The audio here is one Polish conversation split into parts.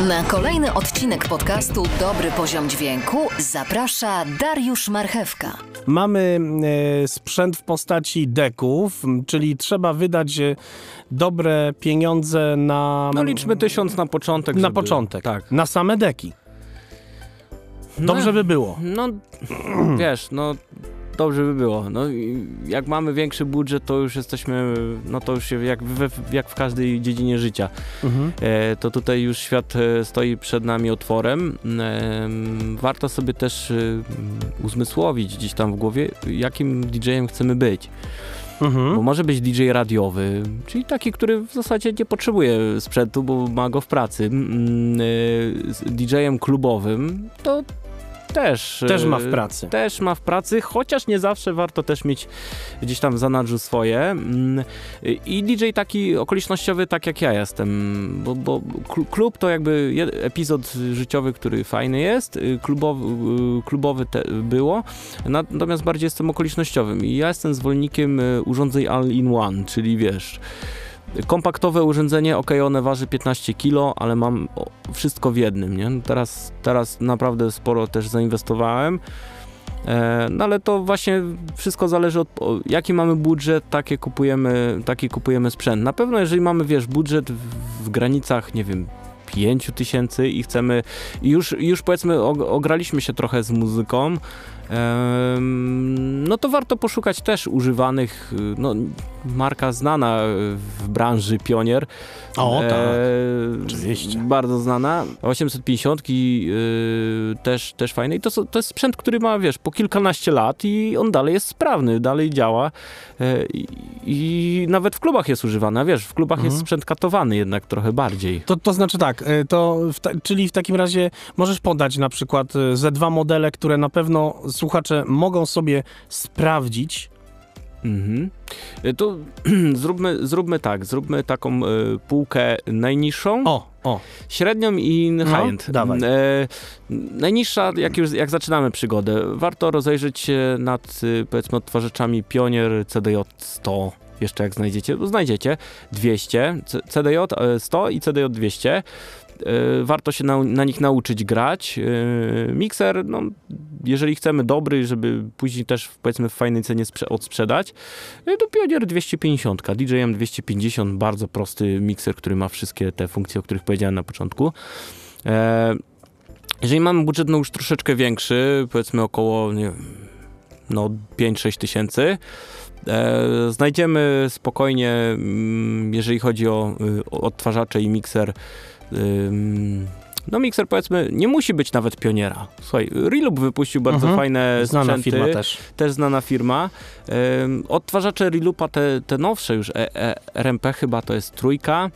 Na kolejny odcinek podcastu Dobry Poziom Dźwięku zaprasza Dariusz Marchewka. Mamy e, sprzęt w postaci deków, czyli trzeba wydać e, dobre pieniądze na, No liczmy tysiąc na początek. na żeby- początek. Tak. Na same deki. Dobrze by było. No, wiesz, no dobrze by było. No, jak mamy większy budżet, to już jesteśmy, no to już jak, we, jak w każdej dziedzinie życia. Mhm. E, to tutaj już świat e, stoi przed nami otworem. Em, warto sobie też e, uzmysłowić gdzieś tam w głowie, jakim DJ-em chcemy być. Bo Mhm. może być DJ radiowy, czyli taki, który w zasadzie nie potrzebuje sprzętu, bo ma go w pracy. Mm, z DJ-em klubowym to też. Też y, ma w pracy. Też ma w pracy, chociaż nie zawsze warto też mieć gdzieś tam w zanadrzu swoje. Mm, y, I DJ taki okolicznościowy, tak jak ja jestem, bo, bo klu- klub to jakby epizod życiowy, który fajny jest, y, klubowy, y, klubowy było, natomiast bardziej jestem okolicznościowym i ja jestem zwolennikiem y, urządzeń all-in-one, czyli wiesz, kompaktowe urządzenie, ok, one waży 15 kg, ale mam wszystko w jednym, nie? Teraz, teraz naprawdę sporo też zainwestowałem, e, no ale to właśnie wszystko zależy od, jaki mamy budżet, takie kupujemy, taki kupujemy sprzęt. Na pewno jeżeli mamy, wiesz, budżet w, w granicach, nie wiem, 5 tysięcy i chcemy, już, już powiedzmy og- ograliśmy się trochę z muzyką, no to warto poszukać też używanych, y, no marka znana w branży Pionier. O, tak. E, Oczywiście. Bardzo znana. 850 y, też, też fajne. I to, to jest sprzęt, który ma, wiesz, po kilkanaście lat i on dalej jest sprawny, dalej działa. E, i, I nawet w klubach jest używany. A wiesz, w klubach Mhm. jest sprzęt katowany jednak trochę bardziej. To, to znaczy tak, e, to w ta, czyli w takim razie możesz podać na przykład e, ze dwa modele, które na pewno słuchacze mogą sobie sprawdzić. Mhm. E, To zróbmy, zróbmy tak, zróbmy taką e, półkę najniższą. O, o. Średnią i No, high-end. dawaj. E, najniższa, jak już jak zaczynamy przygodę, warto rozejrzeć się nad, y, powiedzmy, odtwarzaczami Pionier CDJ 100. Jeszcze jak znajdziecie, bo znajdziecie 200, C- CDJ e, 100 i CDJ 200. E, Warto się na, na nich nauczyć grać. E, Mikser, no, jeżeli chcemy dobry, żeby później też powiedzmy w fajnej cenie sprze- odsprzedać, e, to Pionier 250, DJM 250, bardzo prosty mikser, który ma wszystkie te funkcje, o których powiedziałem na początku. Jeżeli mamy budżet no już troszeczkę większy, powiedzmy około no 5-6 tysięcy, e, znajdziemy spokojnie, mm, jeżeli chodzi o, y, o odtwarzacze i mikser, ym, no mikser powiedzmy nie musi być nawet pioniera. Słuchaj, Relub wypuścił bardzo Mhm. fajne Znana sprzęty firma też. też znana firma. Ym, odtwarzacze Relupa, te, te nowsze już, e, e, RMP chyba to jest trójka.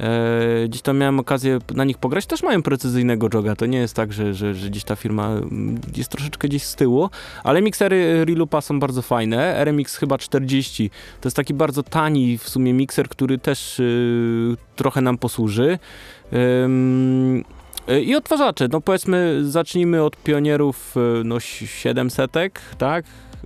E, gdzieś tam miałem okazję na nich pograć, też mają precyzyjnego joga. To nie jest tak, że, że, że gdzieś ta firma mm, jest troszeczkę gdzieś z tyłu, ale miksery Relupa są bardzo fajne. RMX chyba 40 to jest taki bardzo tani w sumie mikser, który też y, trochę nam posłuży. Y, i odtwarzacze, no powiedzmy, zacznijmy od pionierów y, no 700, tak?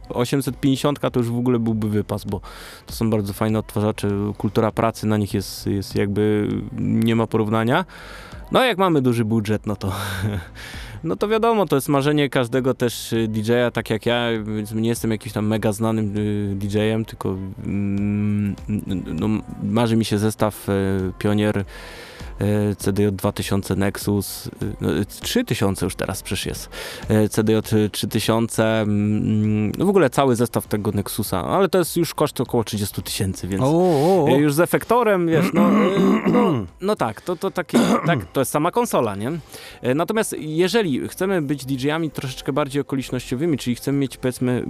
850 to już w ogóle byłby wypas, bo to są bardzo fajne odtwarzacze. Kultura pracy na nich jest, jest jakby nie ma porównania. No jak mamy duży budżet, no to no to wiadomo, to jest marzenie każdego też y, DJ-a, tak jak ja, więc nie jestem jakimś tam mega znanym DJ-em, tylko mm, no, marzy mi się zestaw Pionier CDJ 2000 Nexus, e, no, e, 3000 już teraz przecież jest, e, CDJ 3000, mm, no w ogóle cały zestaw tego Nexusa, ale to jest już koszt około 30 tysięcy, więc O, o, o. e, już z efektorem, wiesz, no, e, no, no tak, to, to takie, tak, to jest sama konsola, nie? E, Natomiast jeżeli chcemy być DJ-ami troszeczkę bardziej okolicznościowymi, czyli chcemy mieć powiedzmy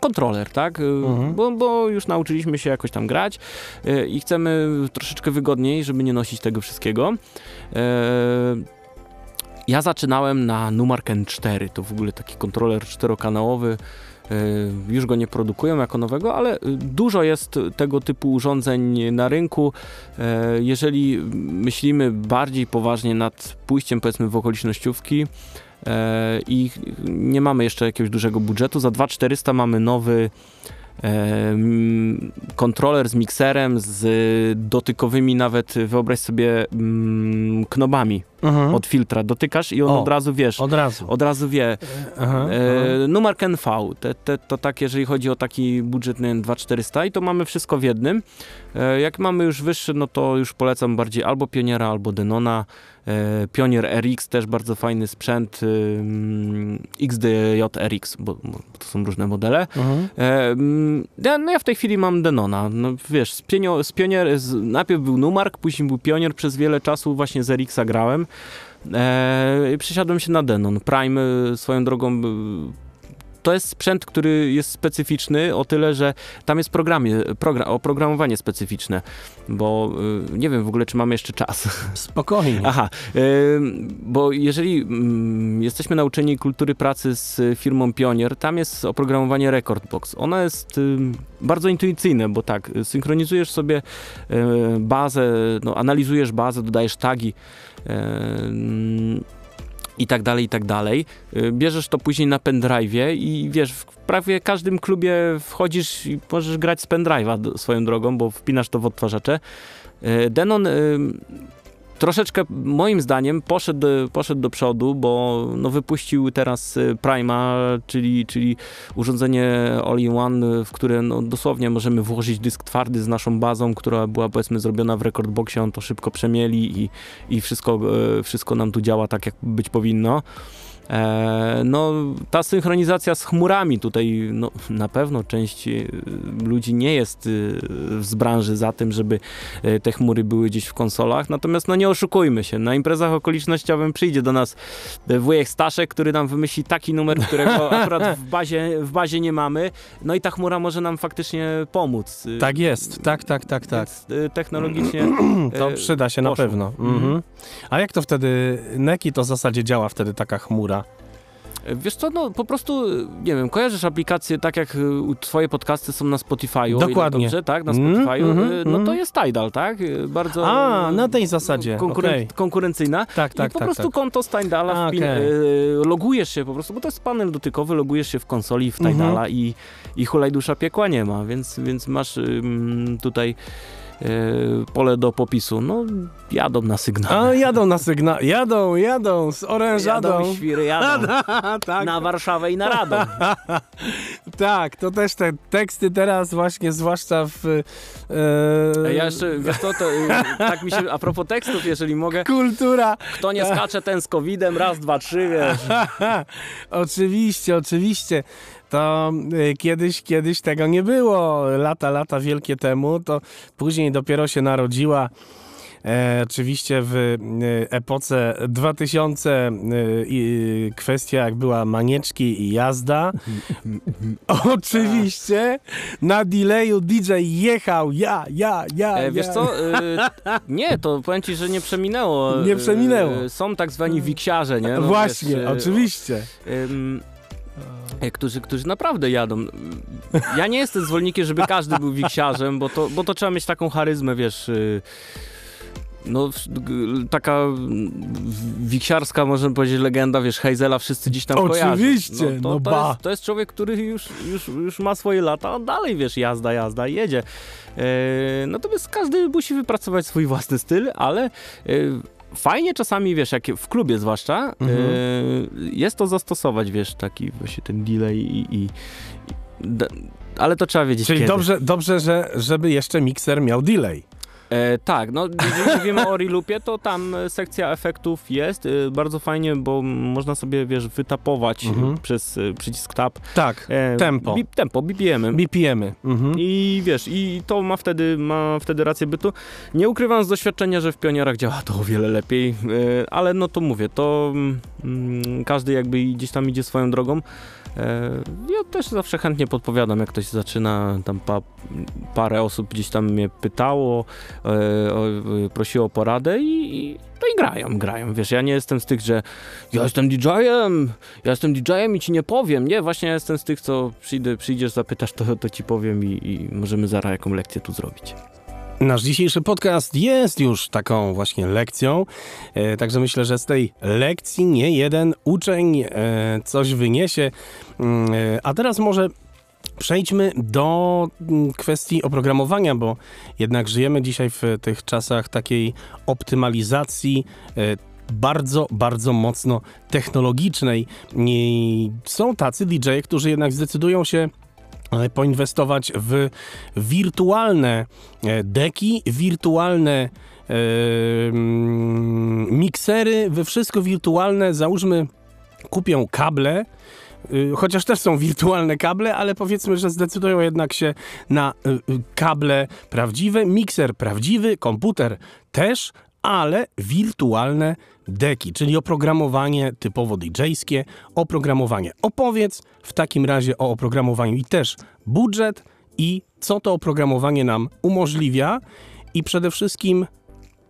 kontroler, tak? E, Mhm. Bo, bo już nauczyliśmy się jakoś tam grać e, i chcemy troszeczkę wygodniej, żeby nie nosić tego wszystkiego. E, Ja zaczynałem na Numark 4, to w ogóle taki kontroler czterokanałowy. E, Już go nie produkują jako nowego, ale dużo jest tego typu urządzeń na rynku. E, Jeżeli myślimy bardziej poważnie nad pójściem powiedzmy w okolicznościówki i nie mamy jeszcze jakiegoś dużego budżetu, za 2400 mamy nowy kontroler z mikserem, z dotykowymi nawet, wyobraź sobie, mm, knobami. Mhm. od filtra. Dotykasz i on O, od razu, wiesz, Od razu. od razu wie. Aha, E, numer NV, te, te, to tak, jeżeli chodzi o taki budżet, nie wiem, 2400 i to mamy wszystko w jednym. E, jak mamy już wyższy, no to już polecam bardziej albo Pioniera, albo Denona. E, Pionier RX też bardzo fajny sprzęt, XDJ RX, bo, bo to są różne modele. Mhm. E, mm, ja, no ja w tej chwili mam Denona. No wiesz, z, pienio, z Pionier, z, najpierw był Numark, później był Pionier, przez wiele czasu właśnie z RX-a grałem. E, się na Denon. Prime y, swoją drogą y, to jest sprzęt, który jest specyficzny o tyle, że tam jest programie, program, oprogramowanie specyficzne, bo y, nie wiem w ogóle, czy mamy jeszcze czas. Spokojnie. Aha, bo jeżeli ym, jesteśmy na uczelni kultury pracy z firmą Pionier, tam jest oprogramowanie Recordbox. Ono jest ym, bardzo intuicyjne, bo tak, synchronizujesz sobie y, bazę, no, analizujesz bazę, dodajesz tagi i tak dalej, i tak dalej. Y, Bierzesz to później na pendrive'ie i wiesz, w prawie każdym klubie wchodzisz i możesz grać z pendrive'a swoją drogą, bo wpinasz to w odtwarzacze. Y, Denon y, troszeczkę moim zdaniem poszedł, poszedł do przodu, bo no, wypuścił teraz y, Prima, czyli, czyli urządzenie all-in-one, w które no, dosłownie możemy włożyć dysk twardy z naszą bazą, która była powiedzmy zrobiona w Recordboxie, on to szybko przemieli i, i wszystko, e, wszystko nam tu działa tak, jak być powinno. E, no, ta synchronizacja z chmurami tutaj, no, na pewno część e, ludzi nie jest e, z branży za tym, żeby te chmury były gdzieś w konsolach, natomiast no nie oszukujmy się, na imprezach okolicznościowym przyjdzie do nas wujek Staszek, który nam wymyśli taki numer, którego akurat w bazie, w bazie nie mamy, no i ta chmura może nam faktycznie pomóc. Tak jest, tak, tak, tak, tak. Więc, technologicznie To przyda się na poszło. pewno. Mhm. Mhm. A jak to wtedy, na jaki to w zasadzie działa wtedy taka chmura? Wiesz co, no po prostu, nie wiem, kojarzysz aplikacje tak jak y, twoje podcasty są na Spotify'u. ile Dokładnie. Dobrze, tak, na Mm, Spotify'u. mhm, y, no to mhm. jest Tidal, tak? Y, Bardzo... A, na tej zasadzie, konkuren- okej. Konkurencyjna. Tak, tak, I po tak. prostu tak. konto z Tidala A, wpin- okej. y, logujesz się po prostu, bo to jest panel dotykowy, logujesz się w konsoli w Mhm. Tidala i, i hulaj dusza piekła nie ma, więc, więc masz ym, tutaj pole do popisu. No, jadą na sygnał. A, jadą na sygnał, jadą, jadą z Jadą orężadą. świry, jadą. tak, Na Warszawę i na Radom. tak, to też te teksty teraz właśnie, zwłaszcza w... E, Ja jeszcze, wiesz co, to, y, tak mi się, a propos tekstów, jeżeli mogę, Kultura. kto nie skacze, ten z covidem, raz, dwa, trzy, wiesz. oczywiście, oczywiście. To y, kiedyś, kiedyś tego nie było. Lata, lata wielkie temu. To później dopiero się narodziła. E, oczywiście w e, epoce 2000 e, i kwestia jak była manieczki i jazda. Oczywiście na delayu DJ jechał ja, ja, ja, E, wiesz ja. co, y, nie, to powiem ci, że nie przeminęło. Nie przeminęło. Y, są tak zwani wiksiarze, nie? No, Właśnie, wiesz, y, oczywiście. e, którzy, którzy naprawdę jadą. Ja nie jestem zwolennikiem, żeby każdy był wiksiarzem, bo to, bo to trzeba mieć taką charyzmę, wiesz... y, no, taka wiksiarska, można powiedzieć, legenda, wiesz, Hazela wszyscy gdzieś tam kojarzą. Oczywiście, to, no to, ba. jest, to jest człowiek, który już, już, już ma swoje lata, a dalej, wiesz, jazda, jazda, jedzie. E, natomiast każdy musi wypracować swój własny styl, ale e, fajnie czasami, wiesz, jak w klubie zwłaszcza, Mhm. e, jest to zastosować, wiesz, taki właśnie ten delay i... i, i da, ale to trzeba wiedzieć Czyli kiedy. dobrze, dobrze że, żeby jeszcze mikser miał delay. E, tak, no jeżeli mówimy o Reloopie, to tam e, sekcja efektów jest e, bardzo fajnie, bo można sobie, wiesz, wytapować e, Mhm. przez e, przycisk tab. Tak, e, tempo. Bi, tempo, BPM-y. BPM-y. Mhm. I wiesz, i to ma wtedy, ma wtedy rację bytu. Nie ukrywam z doświadczenia, że w pionierach działa to o wiele lepiej, ale no to mówię, to mm, każdy jakby gdzieś tam idzie swoją drogą. E, Ja też zawsze chętnie podpowiadam, jak ktoś zaczyna, tam pa, parę osób gdzieś tam mnie pytało, e, e, prosiło o poradę i, i, no i grają, grają. Wiesz, ja nie jestem z tych, że ja jestem DJ-em, ja jestem DJ-em i ci nie powiem. Nie, właśnie ja jestem z tych, co przyjdę, przyjdziesz, zapytasz, to, to ci powiem i, i możemy zaraz jaką lekcję tu zrobić. Nasz dzisiejszy podcast jest już taką właśnie lekcją, e, także myślę, że z tej lekcji nie jeden uczeń e, coś wyniesie. Mm, e, a teraz może przejdźmy do mm, kwestii oprogramowania, bo jednak żyjemy dzisiaj w tych czasach takiej optymalizacji bardzo, bardzo mocno technologicznej. I są tacy DJ, którzy jednak zdecydują się poinwestować w wirtualne e, deki, wirtualne e, mm, miksery, we wszystko wirtualne, załóżmy kupią kable, y, chociaż też są wirtualne kable, ale powiedzmy, że zdecydują jednak się na y, y, kable prawdziwe, mikser prawdziwy, komputer też, ale wirtualne deki, czyli oprogramowanie typowo DJ-skie, oprogramowanie. Opowiedz w takim razie o oprogramowaniu i też budżet i co to oprogramowanie nam umożliwia i przede wszystkim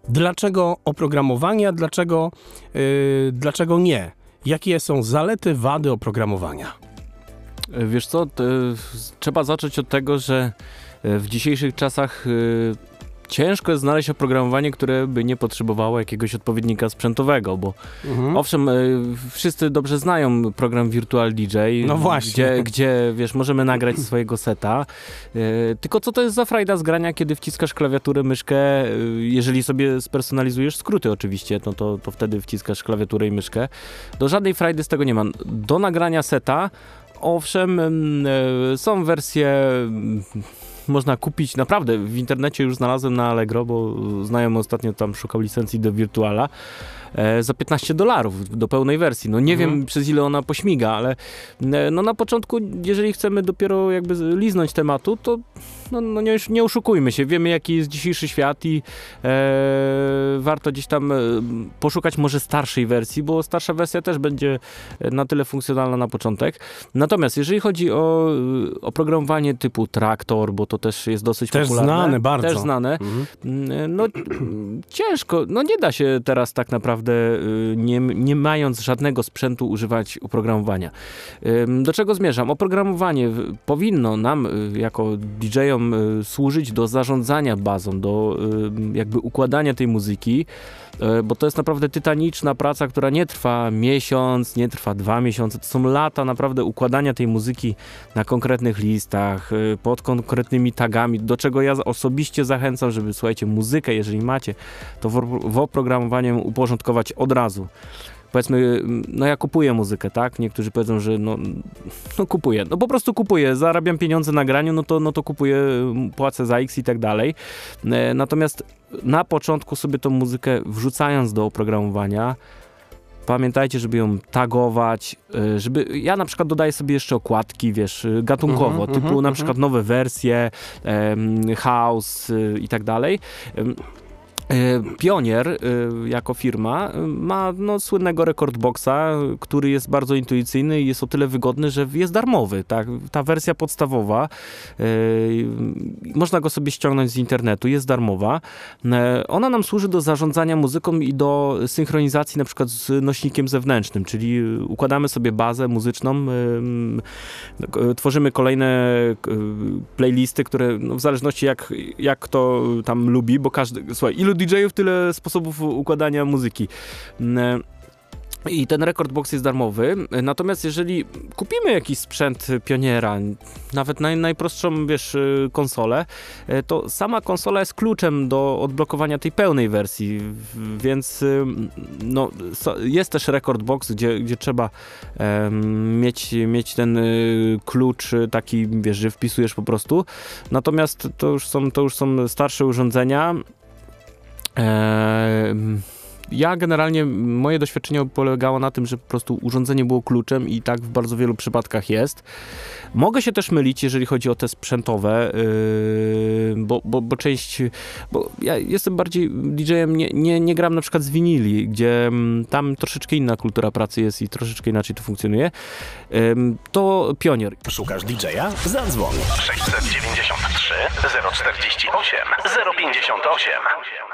dlaczego oprogramowania, dlaczego, yy, dlaczego nie. Jakie są zalety, wady oprogramowania? Wiesz co, e, trzeba zacząć od tego, że e, w dzisiejszych czasach e, ciężko jest znaleźć oprogramowanie, które by nie potrzebowało jakiegoś odpowiednika sprzętowego, bo Mhm. owszem, e, wszyscy dobrze znają program Virtual DJ, No właśnie. Gdzie, gdzie wiesz, możemy nagrać swojego seta, e, tylko co to jest za frajda z grania, kiedy wciskasz klawiaturę, myszkę, e, jeżeli sobie spersonalizujesz skróty oczywiście, no to, to wtedy wciskasz klawiaturę i myszkę. Do żadnej frajdy z tego nie ma. Do nagrania seta Owszem, em, e, są wersje, m, można kupić, naprawdę w internecie już znalazłem na Allegro, bo znajomy ostatnio tam szukał licencji do Virtuala, e, za 15 dolarów do pełnej wersji. No nie Mhm. wiem przez ile ona pośmiga, ale e, no na początku, jeżeli chcemy dopiero jakby liznąć tematu, to no, no nie, nie oszukujmy się, wiemy jaki jest dzisiejszy świat i e, warto gdzieś tam e, poszukać może starszej wersji, bo starsza wersja też będzie e, na tyle funkcjonalna na początek. Natomiast jeżeli chodzi o y, oprogramowanie typu Traktor, bo to też jest dosyć Też popularne. znane bardzo. Też znane. Mhm. No ciężko, no nie da się teraz tak naprawdę, nie, nie mając żadnego sprzętu, używać oprogramowania. Do czego zmierzam? Oprogramowanie powinno nam, jako DJ-om, y, służyć do zarządzania bazą, do y, jakby układania tej muzyki, y, bo to jest naprawdę tytaniczna praca, która nie trwa miesiąc, nie trwa dwa miesiące, to są lata naprawdę układania tej muzyki na konkretnych listach, pod konkretnymi tagami, do czego ja osobiście zachęcam, żeby słuchajcie, muzykę, jeżeli macie, to w oprogramowaniu uporządkować od razu. Powiedzmy, no ja kupuję muzykę, tak? Niektórzy powiedzą, że no, no kupuję. No po prostu kupuję, zarabiam pieniądze na graniu, no to, no to kupuję, płacę za X i tak dalej. E, Natomiast na początku sobie tą muzykę wrzucając do oprogramowania, Pamiętajcie, żeby ją tagować, y, żeby. Ja na przykład dodaję sobie jeszcze okładki, wiesz, y, gatunkowo, Mhm, typu mhm, na mhm. przykład nowe wersje, house i tak dalej. E, Pionier y, jako firma y, ma no, słynnego rekordboxa, który jest bardzo intuicyjny i jest o tyle wygodny, że jest darmowy. Tak? Ta wersja podstawowa, można go sobie ściągnąć z internetu, jest darmowa. E, Ona nam służy do zarządzania muzyką i do synchronizacji na przykład z nośnikiem zewnętrznym, czyli y, układamy sobie bazę muzyczną, k- tworzymy kolejne playlisty, które no, w zależności jak, jak kto tam lubi, bo każdy, słuchaj, ilu DJ-ów, tyle sposobów układania muzyki. I ten rekordbox jest darmowy, natomiast jeżeli kupimy jakiś sprzęt pioniera, nawet naj, najprostszą, wiesz, y, konsolę, y, to sama konsola jest kluczem do odblokowania tej pełnej wersji, więc y, no, jest też rekordbox, gdzie, gdzie trzeba em, mieć, mieć ten klucz taki, wiesz, że wpisujesz po prostu. Natomiast to już są, to już są starsze urządzenia. Em, ja generalnie, moje doświadczenie polegało na tym, że po prostu urządzenie było kluczem i tak w bardzo wielu przypadkach jest. Mogę się też mylić, jeżeli chodzi o te sprzętowe, yy, bo, bo, bo część, bo ja jestem bardziej DJ-em, nie, nie, nie gram na przykład z winili, gdzie mm, tam troszeczkę inna kultura pracy jest i troszeczkę inaczej to funkcjonuje. Ym, To pionier. Szukasz DJ-a? Zadzwoń. 693 048 058